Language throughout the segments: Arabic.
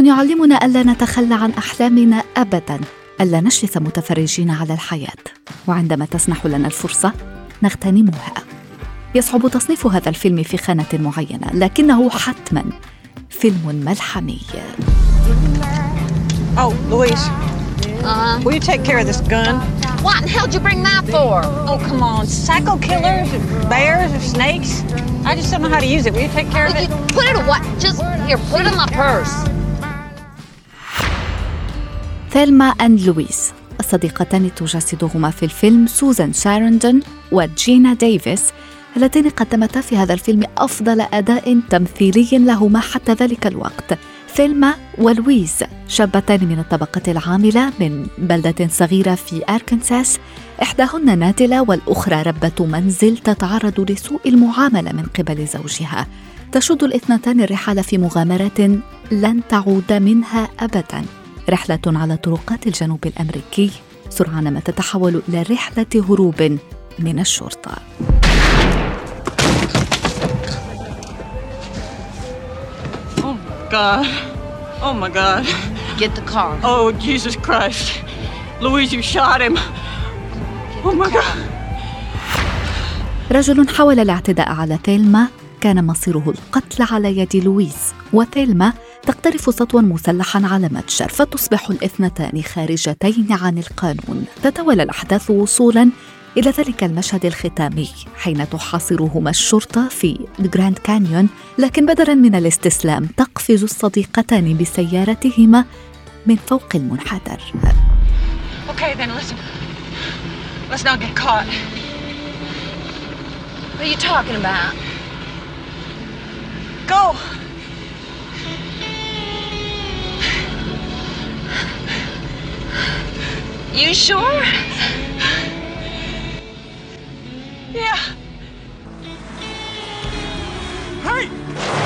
فيلم يعلمنا ألا نتخلى عن أحلامنا أبدا ألا نشرس متفرجين على الحياة وعندما تسنح لنا الفرصة نغتنمها يصعب تصنيف هذا الفيلم في خانة معينة لكنه حتما فيلم ملحمي Oh, Louise. Uh-huh. Will you take care of this gun? What in hell did you bring that for? Oh, come on. Psycho killers, bears, or snakes? I just don't know how to use it. Will you take care of it? you put it away. Just here, put it in my purse. ثيلما and لويز. الصديقتان تجسدهما في الفيلم سوزان ساراندون وجينا ديفيس اللتين قدمتا في هذا الفيلم أفضل أداء تمثيلي لهما حتى ذلك الوقت. ثيلما ولويز شابتان من الطبقة العاملة من بلدة صغيرة في أركنساس إحداهن نادلة والأخرى ربة منزل تتعرض لسوء المعاملة من قبل زوجها. تشد الاثنتان الرحال في مغامرة لن تعود منها أبداً. رحلة على طرقات الجنوب الأمريكي سرعان ما تتحول إلى رحلة هروب من الشرطة Oh, God. Oh, my God. Get the car. Oh, Jesus Christ. Louise, you shot him. Oh, my God. رجل حاول الاعتداء على ثيلما كان مصيره القتل على يد لويس وثيلما تقترف سطوا مسلحا على متجر فتصبح الاثنتان خارجتين عن القانون تتولى الأحداث وصولا إلى ذلك المشهد الختامي حين تحاصرهما الشرطة في جراند كانيون لكن بدلا من الاستسلام تقفز الصديقتان بسيارتهما من فوق المنحدر Okay, then listen. Let's not get caught. What are you talking about? Go. You sure? Yeah. Hey!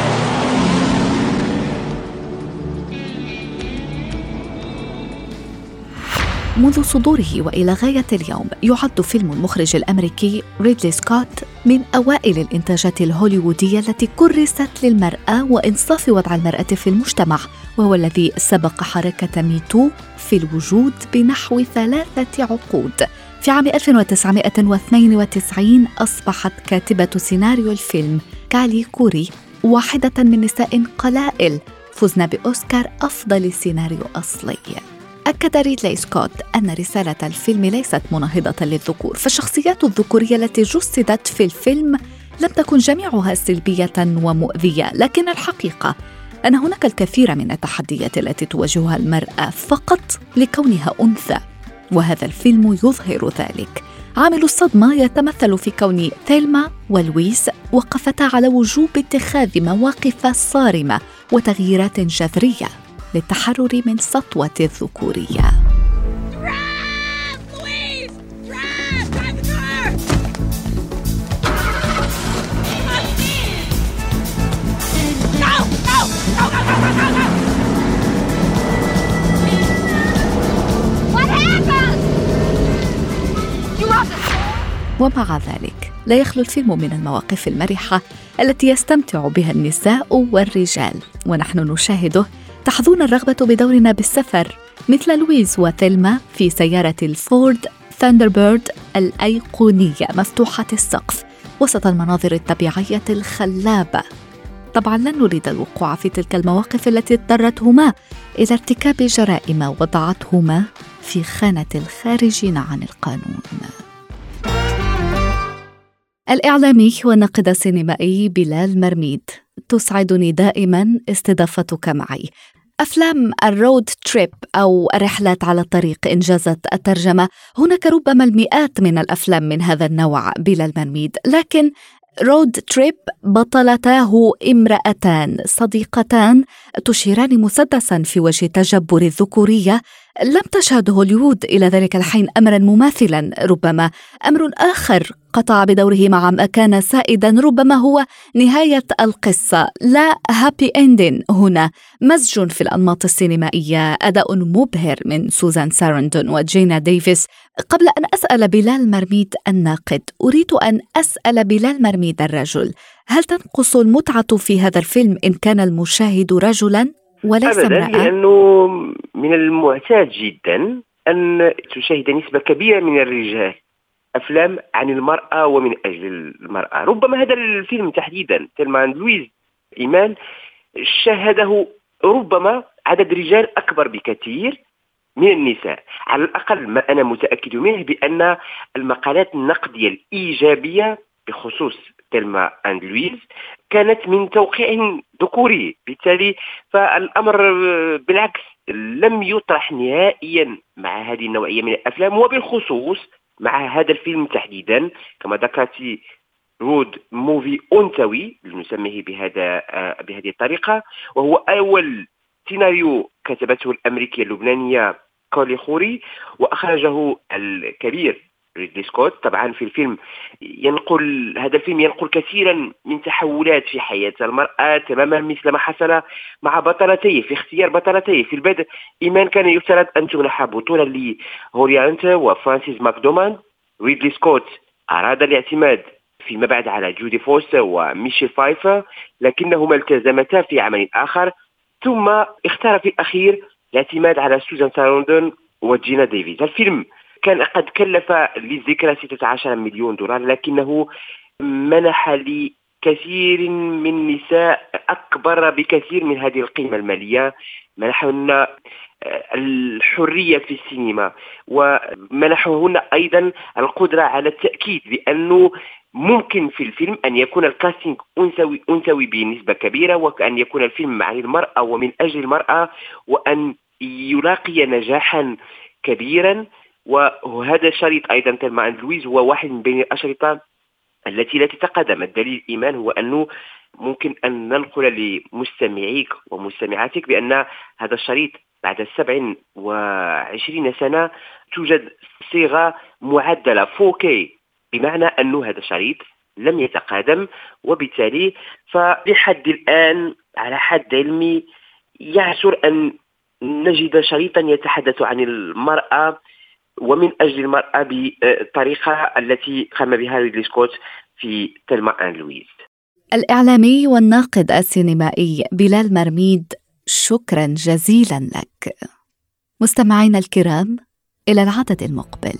منذ صدوره وإلى غاية اليوم يعد فيلم المخرج الأمريكي ريدلي سكوت من أوائل الإنتاجات الهوليوودية التي كرست للمرأة وإنصاف وضع المرأة في المجتمع وهو الذي سبق حركة ميتو في الوجود بنحو ثلاثة عقود. في عام 1992 أصبحت كاتبة سيناريو الفيلم كالي كوري واحدة من نساء قلائل فزن بأوسكار أفضل سيناريو أصلي. أكد ريدلي سكوت أن رسالة الفيلم ليست مناهضة للذكور فالشخصيات الذكورية التي جسدت في الفيلم لم تكن جميعها سلبية ومؤذية لكن الحقيقة أن هناك الكثير من التحديات التي تواجهها المرأة فقط لكونها أنثى وهذا الفيلم يظهر ذلك. عامل الصدمة يتمثل في كون ثيلما ولويس وقفتا على وجوب اتخاذ مواقف صارمة وتغييرات جذرية. للتحرر من سطوة الذكورية. ومع ذلك لا يخلو الفيلم من المواقف المرحة التي يستمتع بها النساء والرجال ونحن نشاهده تحضرنا الرغبة بدورنا بالسفر مثل لويز وثيلما في سيارة الفورد ثاندربيرد الأيقونية مفتوحة السقف وسط المناظر الطبيعية الخلابة. طبعا لن نريد الوقوع في تلك المواقف التي اضطرتهما إلى ارتكاب جرائم وضعتهما في خانة الخارجين عن القانون. الإعلامي والناقد السينمائي بلال مرميد. تسعدني دائما استضافتك معي. أفلام ال road trip أو الرحلات على الطريق إن جازت الترجمة هناك ربما المئات من الأفلام من هذا النوع بلال مرميد لكن road trip بطلتاه امرأتان صديقتان تشيران مسدسا في وجه تجبر الذكورية لم تشهد هوليوود إلى ذلك الحين أمرا مماثلا ربما أمر آخر قطع بدوره مع ما كان سائدا ربما هو نهاية القصة. لا happy ending هنا مزج في الأنماط السينمائية. أداء مبهر من سوزان سارندون وجينا ديفيس. قبل أن أسأل بلال مرميد الناقد أريد أن أسأل بلال مرميد الرجل هل تنقص المتعة في هذا الفيلم إن كان المشاهد رجلا؟ وليس أبدا امرأة؟ لأنه من المعتاد جدا أن تشاهد نسبة كبيرة من الرجال أفلام عن المرأة ومن أجل المرأة ربما هذا الفيلم تحديدا تلمان لويز إيمان شاهده ربما عدد رجال أكبر بكثير من النساء على الأقل ما أنا متأكد منه بأن المقالات النقدية الإيجابية بخصوص Thelma and Louise كانت من توقيع ذكوري. بالتالي فالأمر بالعكس لم يطرح نهائيا مع هذه النوعية من الأفلام وبالخصوص مع هذا الفيلم تحديدا. كما ذكرت road movie أنثوي لنسميه بهذا آه، بهذه الطريقة وهو أول سيناريو كتبته الأمريكية اللبنانية كولي خوري وأخرجه الكبير ريدلي سكوت طبعا في الفيلم ينقل هذا الفيلم ينقل كثيرا من تحولات في حياة المرأة تماما مثل ما حصل مع بطلتيه في اختيار بطلتيه. في البدء إيمان كان يفترض أن تمنح بطولة لهولي هانت وفرانسيس ماكدورماند ريدلي سكوت أراد الاعتماد فيما بعد على جودي فوستر وميشيل فايفر لكنهما التزمتا في عمل آخر. ثم اختار في الأخير الاعتماد على سوزان سارندون وجينا ديفيز. الفيلم كان قد كلف للذكرى 16 مليون دولار لكنه منح لكثير من النساء أكبر بكثير من هذه القيمة المالية منحهن آه، الحرية في السينما ومنحهن أيضا القدرة على التأكيد بأنه ممكن في الفيلم أن يكون ال casting أنثوي أنثوي بنسبة كبيرة وأن يكون الفيلم عن المرأة ومن أجل المرأة وأن يلاقي نجاحا كبيرا. وهذا الشريط أيضا تلمع عند لويز هو واحد من بين الأشرطة التي لا تتقدم. الدليل الايمان هو أنه ممكن أن ننقل لمستمعيك ومستمعاتك بأن هذا الشريط بعد 27 سنة توجد صيغة معدلة 4K بمعنى انه هذا الشريط لم يتقادم وبالتالي فلحد الآن على حد علمي يعسر أن نجد شريطا يتحدث عن المرأة ومن أجل المرأة بالطريقة التي قام بها ريدلي سكوت في Thelma and Louise الإعلامي والناقد السينمائي بلال مرميد شكرا جزيلا لك. مستمعينا الكرام إلى العدد المقبل.